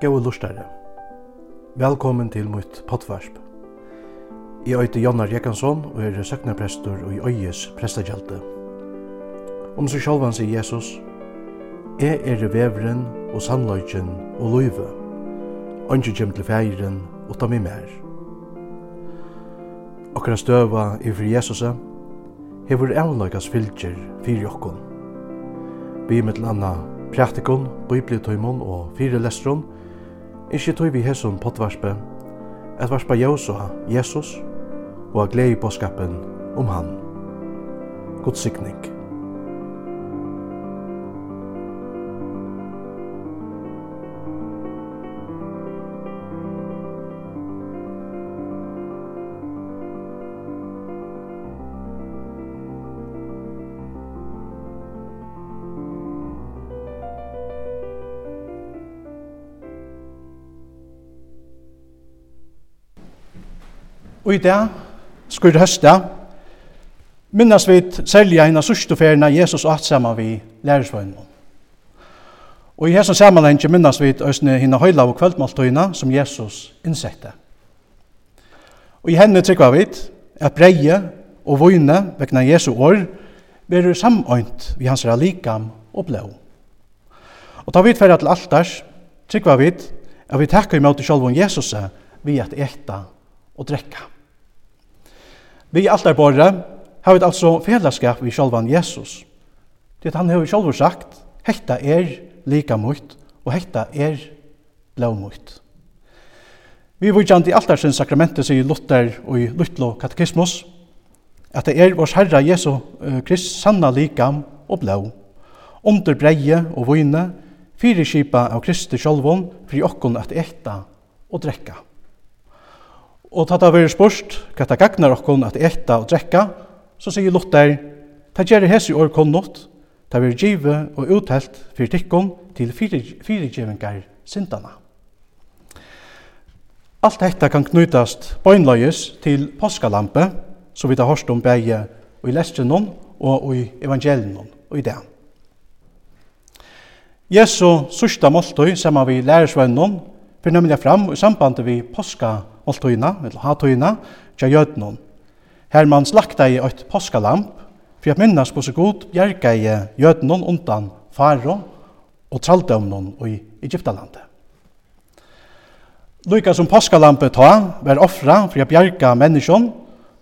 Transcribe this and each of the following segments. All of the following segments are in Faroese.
Gåe lustare. Velkommen til mitt pottvarsp. Jeg heter Jannar Jekansson og er søknaprestor i øyes prestagjelte. Om seg sjálvan sier Jesus, Jeg er vevren og sannløyken og løyve. Ønske kjem til feiren og ta meg mer. Okkara støva i fri Jesus, hever avløykas fylgjer fyrir jokkon. Vi mittel anna praktikon, bibliotøymon og fyrir lestron, Ikki tøy við hesum potvarpi. et varpa Jósa, Jesus, og a glei boskapen um hann. God sikning. Og i det, skur høsta, minnes vi selja henne sørstoferien Jesus og sammen vi lærersvøgnen. Og i hesson samanhengi minnas vi øsne hina høyla og kvöldmåltøyna som Jesus innsette. Og i henne trykva vi at breie og vøyne vekna Jesu år verur samøynt vi hans likam og blå. Og ta vi færre til altars, trykva vi at vi takkar imot i sjálfum Jesus vi at ekta og drekka. Vi alt er borre, har vi altså fellesskap vi sjálvan Jesus. Det han har sjálvur sagt, hekta er lika mot, og hekta er blau mot. Vi vujtjant i sin sakramentet sier Luther og i Lutlo katekismus, at det er vår Herre Jesu uh, Krist sanna likam og blau, under breie og vune, fire kipa av Kristi sjálvun, fri okkon at ekta og drekka. Og ta ta verið spurt, kata gagnar okkon at etta og drekka, så sier Luther, ta gjerri hesi år konnot, ta verið givet og uthelt fyrir tikkon til fyrirgjevingar syndana. Alt hetta kan knytast bøynløyes til påskalampe, så vi ta hørst om bæge og i lestjenon og i evangelienon og i det. Jesu sørsta måltøy, som vi lærersvennon, fyrir nemlig fram i samband vi påska oltøyna, eller hatøyna, tja jødnum. Her man slakta i eit påskalamp, fyrir at minnas på så god bjerga i jødnum undan faro og traldømnum i Egyptalandet. Lyka som påskalampet ta, var offra for at bjerga menneskjon,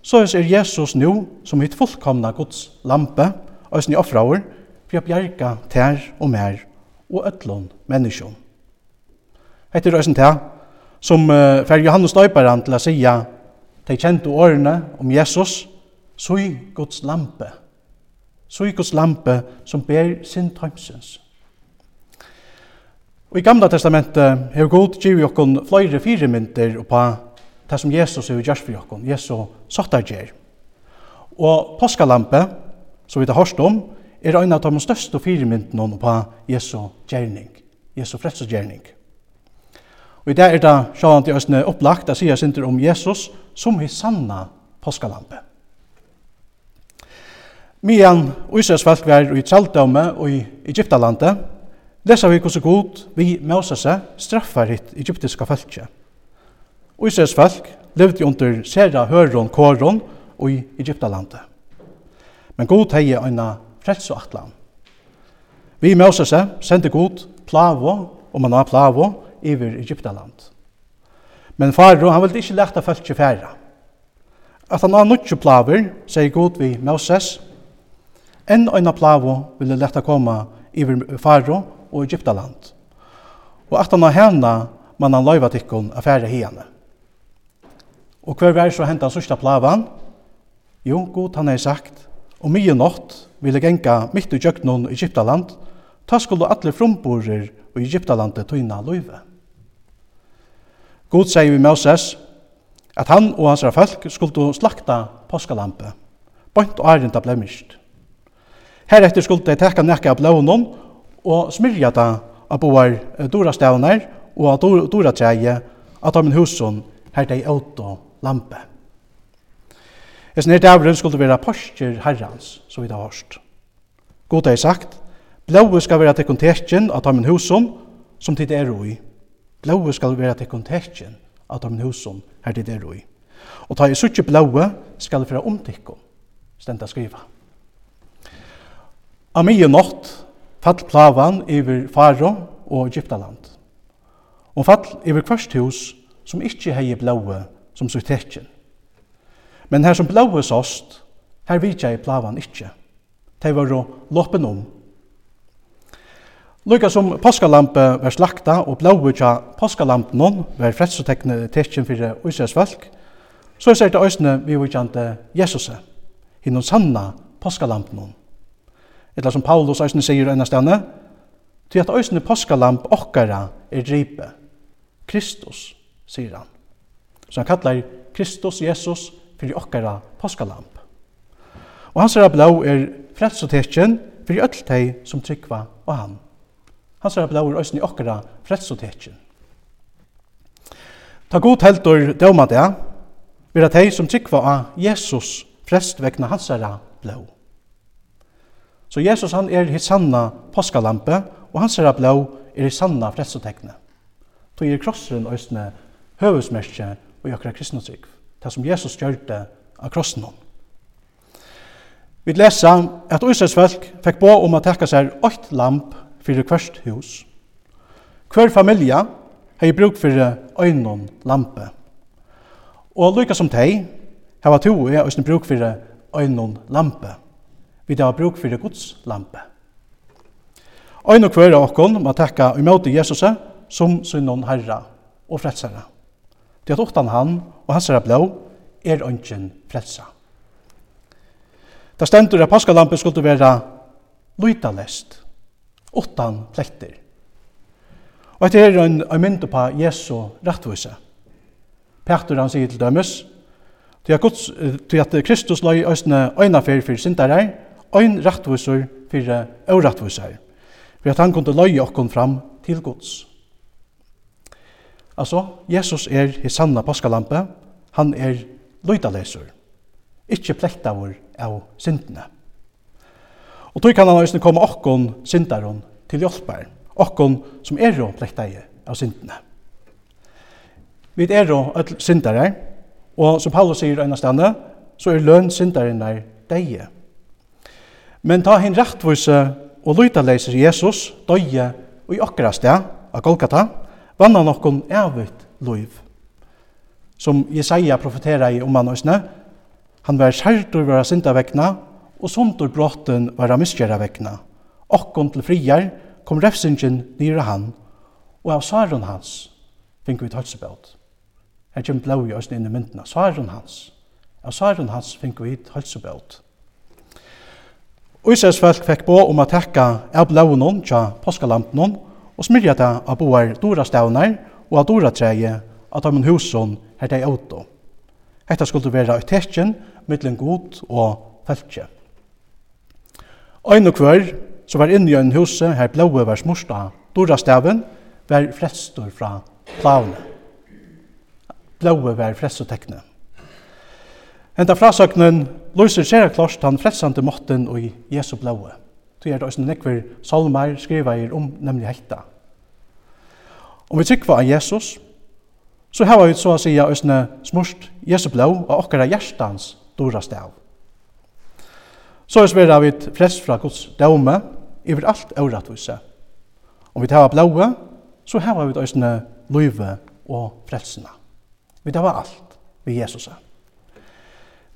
så er Jesus nu som hitt fullkomna Guds lampe, og sin offraur, for at bjerga tær og mer og ötlun menneskjon. Hette er røysen til, som uh, fer Johannes Døyperen til å sige, de kjente årene om Jesus, Sui Guds lampe. Sui Guds lampe som ber sin tømsens. Og i Gamla Testamentet har God givet okkon flere fire mynter på det som Jesus har gjort for okkon, Jesus sottar gjer. Og påskalampe, som vi har hørt om, er en av de største fire myntene på Jesu gjerning, Jesu frelsesgjerning. Og i dag er det sjåan til Østene opplagt, det sier sinter om Jesus som er sanna påskalampe. Mian Israels folk var i Traldømme og i Egyptalandet, leser vi hvordan god vi Moses straffar hitt egyptiska folket. Israels folk levde under sera høron kåron og i Egyptalandet. Men god heie øyna frelse og atlan. Vi Moses sendte god plavo, og man har plavo, iver Egyptaland. Men faro, han ville ikkje leta folk til færa. At han har nutje plaver, sier god vi Moses, enn øyna plavo ville leta koma iver faro og Egyptaland. Og at han har hana, man han løyva tikkun a færa hiane. Og hver vær så hentan sørsta plavan? Jo, god han har sagt, og mye nått ville genga mitt i jøknon Egyptaland, ta skulle alle frumborer og Egyptalandet tøyna løyve. God sier vi Moses at han og hans folk skulle slakta påskalampe, bønt og ærinda blemist. Heretter skulle de tekka nekka av blånen og smyrja da av boar dorastavner og av doratreie av de husen her de åto lampe. Esen her dævren skulle være postjer herrans, så vi det hørst. God har sagt, blåu skal være til kontekjen av de husen som tid er i, Blåa skal være til kontekjen av de husen her til det roi. Og ta i suttje blåa skal være omtikken, stenda skriva. Av mye nått fall plavan iver Faro og Egyptaland. Og fall iver kvart hus som ikkje hei blåa som sutt tekjen. Men her som blåa sost, her vidja i plavan ikkje. Det var å loppen om Lukka som påskalampe var slakta og blåu tja påskalampen var fredsotekne tekjen fyrir Israels folk, så er det òsne vi vikjante Jesus, hinnom sanna påskalampen Eller som Paulus òsne sier enn stanna, til at òsne påskalamp okkara er dripe, Kristus, sier han. Så han kallar Kristus Jesus fyrir okkara påskalamp. Og hans rablau er fredsotekjen fyrir öll tei som tryggva og han hans er blåur òsni okkara frelsotekjen. Ta god heldur døma det, vera tei som tryggva av Jesus frest vegna hans er blå. Så Jesus han er hitt sanna påskalampe, og hans er blå er hitt sanna frelsotekne. Tog er krossren òsne høvesmerkje og i okkara kristnotrygg, det som Jesus gjørte av krossen hon. Vi lesa at Israels folk fekk bå om å tekka seg åkt lamp fyrir kvørst hus. Kvør familja hei bruk fyrir øynon lampe. Og lykka som tei, hei to og jeg bruk fyrir øynon lampe. Vi hava bruk fyrir Guds lampe. Øynon kvør av okkon må takka imot Jesus som synnon herra og frelsara. Det at utan han og hans herra blå er ønsken frelsa. Da stendur at paskalampen skulle være lytalest, utan pletter. Og etter er en, en mynd på Jesu rettvise. Petur han sier til dømes, til at, Guds, til at Kristus løy øsne øyne fyrir fyrir sindere, øyn rettviser fyrir øyrettviser, for at han kunne løy okkon fram til Guds. Altså, Jesus er i sanna paskalampe, han er løydaleser, ikkje plektavur av syndene. Og tog kan han også komme okkon syndaron til hjelper, okkon som er og plekteie av syndene. Vi er og öll syndare, og som Paulus sier ennast stande, så er løn syndaren der deie. Men ta hin rettvise og lytaleiser Jesus, døye og i okkara sted, av Golgata, han okkon evigt loiv. Som Jesaja profeterar i om han Han var skjert over syndavekna og sundur brotten var av misgjera vegna. Okkon til friar kom refsingen nyra han, og av sarun hans fink vi tøtsebelt. Her kjem blau i òsne inn i myndina, sarun hans. Av sarun hans fink vi tøtsebelt. Ísæs folk fekk bo om at tekka av blaunon tja påskalampen og smyrja det av boar dora stavnar og av dora treie at av min huson her dei auto. Hetta skulle vera i tekjen, mittlen god og feltje. Ein og kvør, som var inne i en huset, her blåe var smursta, dorastaven, var flestor fra plavene. Blåe var flestotekne. Henta frasøknen lyser seg klart han flestande måtten og i Jesu blåe. Det er det også nekver salmer skriver om nemlig hekta. Om vi trykker av Jesus, så har vi så å si at smurt Jesu blå og okkara hjertans dora stav. Så er sværa vi frest fra Guds døme over alt øvratvise. Om vi tar blåe, så har vi øsne løyve og frelsene. Vi tar alt ved Jesus.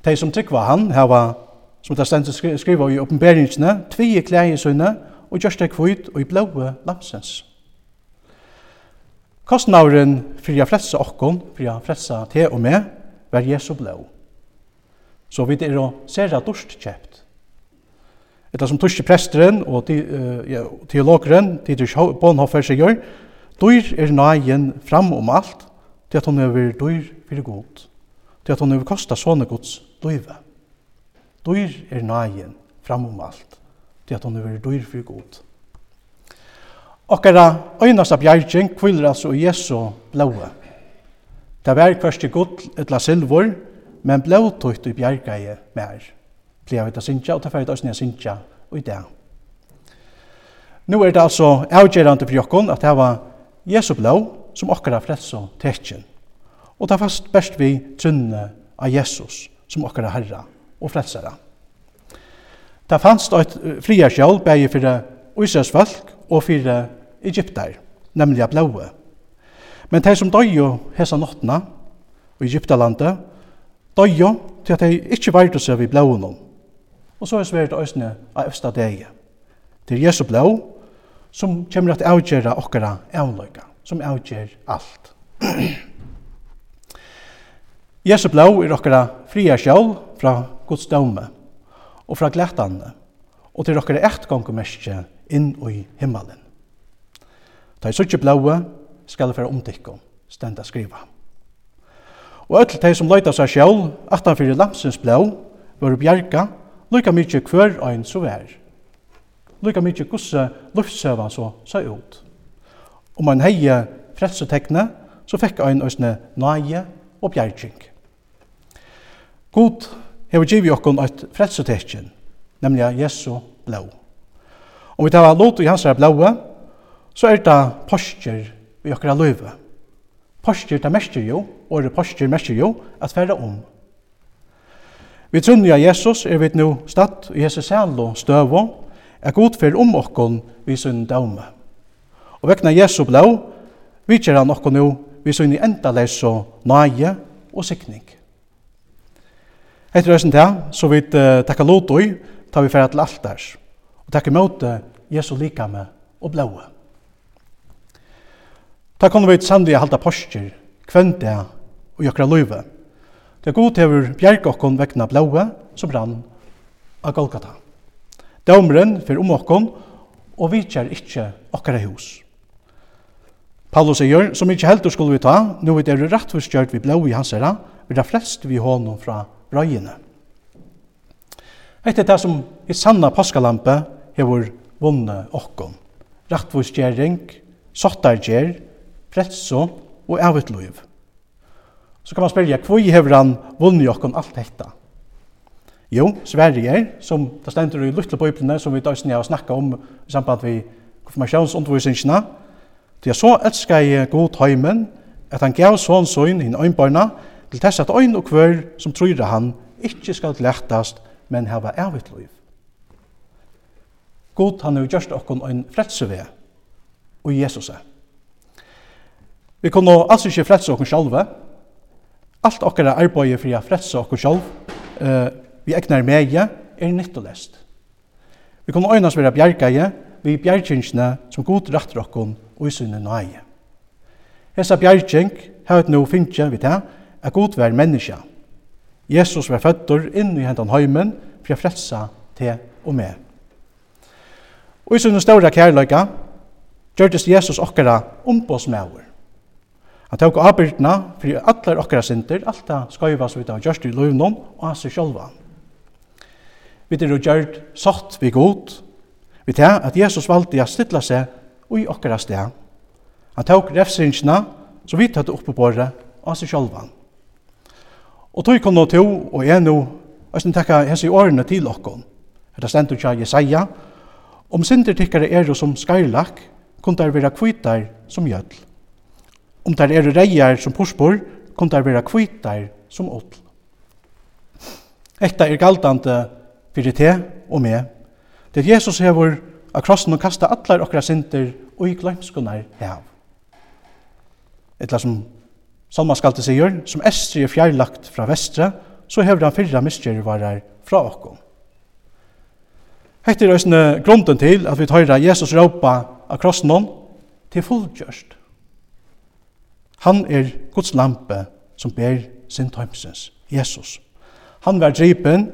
De som tykker han, har som det stendt skriva i oppenberingsene, tvige klær i sønne, og gjørst det kvitt og i blåe lamsens. Kostnauren fyrir a frelsa okkon, fyrir a frelsa te og me, var Jesu blå. Så vi er å sera dorst kjept Etter som tuske presteren og te, uh, ja, teologeren, Dietrich Bonhoeffer, dyr er nøyen fram om alt, til at hun er vir dyr for god, til at hun er kosta sånne gods døyve. Dyr er nøyen fram om alt, til at hun er vir dyr for god. Okkara øynasta bjergjeng kvillir altså i Jesu blåa. Det var hverst i gull etla silvor, men blåtøyt i bjergeie mer gleda vi til å synja, og det får oss ned å og i det. Nå er det altså avgjerande for jokken at det var Jesu blå som okkara frelse og tekjen. Og ta fast best vi trunne av Jesus som okkara herra og frelsera. Det fanns et sjål bæg for Israels folk og for Egyptar, nemlig av blåe. Men de som døy jo hesa nottena i Egyptalandet, døy jo til at de ikke vart seg se vi blåe noen og så er svært øsne av østa degi. Det er Jesu blå, som kommer at avgjera okkara avløyga, som avgjer alt. Jesu blå er okkara fria sjål fra Guds døme og fra glætande, og til okkara ektgångumerskje inn i himmelen. Ta i suttje blåa skal det være omtikko, stenda skriva. Og öll teg som løyta seg sjål, atan fyrir lamsens blå, var bjerga, lukka mykje hver ein så vær. Lukka mykje gusse luftsøva så sa ut. Om man heie fredsetekne, så fekk ein òsne nøye og bjergjeng. God hever givi okkon eit fredsetekjen, nemlig Jesu blå. Om vi tar lot i hans blåa, så er det postjer vi okkara løyve. Postjer, det mestjer jo, og det postjer mestjer jo, at færre om Vi trunni av Jesus er vi nu statt i Jesus og støvo, er god fyrir om okkon vi sunn daume. Og vekna Jesu blau, vi kjer han okkon nu vi sunn i enda og nage og sikning. Etter høysen til, så vi uh, takka lotoi, tar vi fyrir til altars, og takka møte Jesu likame og blaue. Ta kan vi samtidig halda postur, kvendt og jokra løyve. Det god til å bjerke okkon vegna blåa som brann av Golgata. Dømeren fyrir om okkon og vitjar ikkje okkara hus. Paulus sier, som ikkje heldur skulle vi ta, nu vi er rettforskjørt vi blå i hans herra, vi er flest vi hånden fra røyene. Etter det som i sanna påskalampe hever vunne okkon. Rettforskjøring, sottargjer, fredso og liv. Så kan man spørre, hvor hever han vunnet okkon alt dette? Jo, Sverige er, som det stender i luttla bøyblene, som vi døysen har snakka om i samband med konfirmasjonsundervisningene, til jeg så elskar jeg god heimen, at han gav sånn søgn hinn øynbarna, til tess at øyn og kvør som tror han ikkje skal lærtast, men hava evigt liv. God han har gjørst okkon ein fretsevei, og Jesus er. Vi kunne altså ikke fretse okkon sjálve, Alt okkara arbeid for å frelse okkur sjálf, uh, vi egnar meie, er nyttolest. Vi kommer øynas være bjergeie, vi bjergjingsne som god rattar okkon og i sunne nøye. Hesa bjergjeng har et no finnje vi til er god vær menneska. Jesus var fødder inn i hentan heimen for å frelse til og med. Og i sunne ståra kærløyga gjørtes Jesus okkara ombåsmauer. Han tok avbyrdena fyrir allar okkara synder, alt det skøyva som vi tar gjørst i løvnån og hans er sjolva. Vi er gjørt satt vi god, vi tar at Jesus valgte å stilla seg og i okkara sted. Han tok refsringene som vi tatt oppe på året og hans er sjolva. Og tog kom nå til, og jeg nå, og jeg takka hans i årene til okkon. Det stendur kja Jesaja, om synder tikkare er som skarlak, kunne det være kvitar som gjødl. Om der er reier som porspor, kom der være kvitar som åtl. Etta er galdande fyrir te og me. Det Jesus hevur av krossen og kasta allar okra synder og i glemskunar hev. Etla som Salmaskaltet sier, som Estri er fjerlagt fra vestre, så hevur han fyrra misgjervarar fra okkom. Hette er òsne grunden til at vi tøyra Jesus råpa av krossen til fullgjørst. Han er Guds lampe som ber sin tøymsens, Jesus. Han var drypen,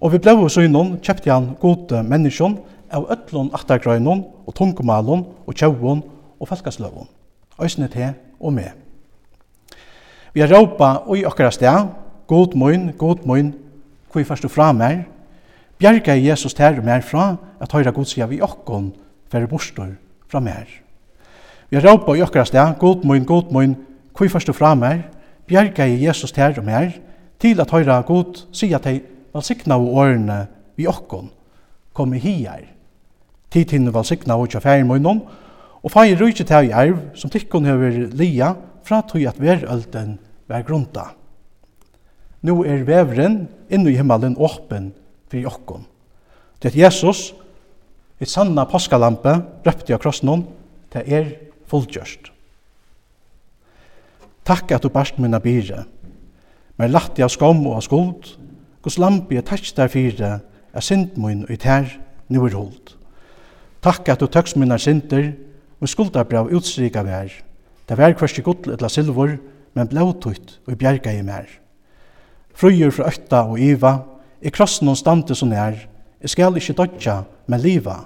og vi ble hos innom, kjøpte han gode menneskjon av øtlån attergrøynon og tungumalon og tjauon og falkasløvon. Øysene til og med. Vi har råpa og i okkara sted, god møyn, god møyn, hvor først du fra meg, bjerga Jesus til og mer fra at høyra god jav vi okkon, for bostor fra mer. Vi har råpa i okkara sted, god moin, god moin, kvi først du fra meg, bjerga i Jesus ter og mer, til at høyra god, sier at hei, valsikna og årene vi okkon, kom i hier. Tid hinne valsikna og tja færi munnen, og fai rujtje til i erv, som tikkun hever lia, fra tog at verølden vær grunta. Nå er vevren innu i himmelen åpen fyrir okkon. Det Jesus, et sanna påskalampe, røpte av krossen, det er fullgjørst. Takk at du barst minna byrje, mer lagt av skom og av skuld, gos lampi er takk der fyrre, er synd mun og i tær, nu er hold. Takk at du tøks minna synder, og skuldabrav utstrika vær, det vær kvarst i gudl etla silvor, men blåtutt og bjerga i mer. Frøyer fra økta og iva, i krossen og stande som er, jeg skal ikkje dodja, men liva,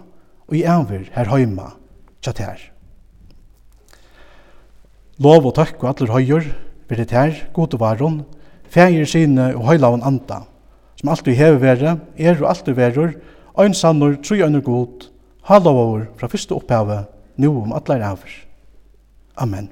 og i avir her heima, tja tær. Lov og takk og atler høyur, vil det her, gode varon, fægir sine og høylaven anda, som alltid hever vere, er og alltid verur, ein sannur, tru øyner god, halovavur fra fyrste opphavet, nu om atler avur. Amen.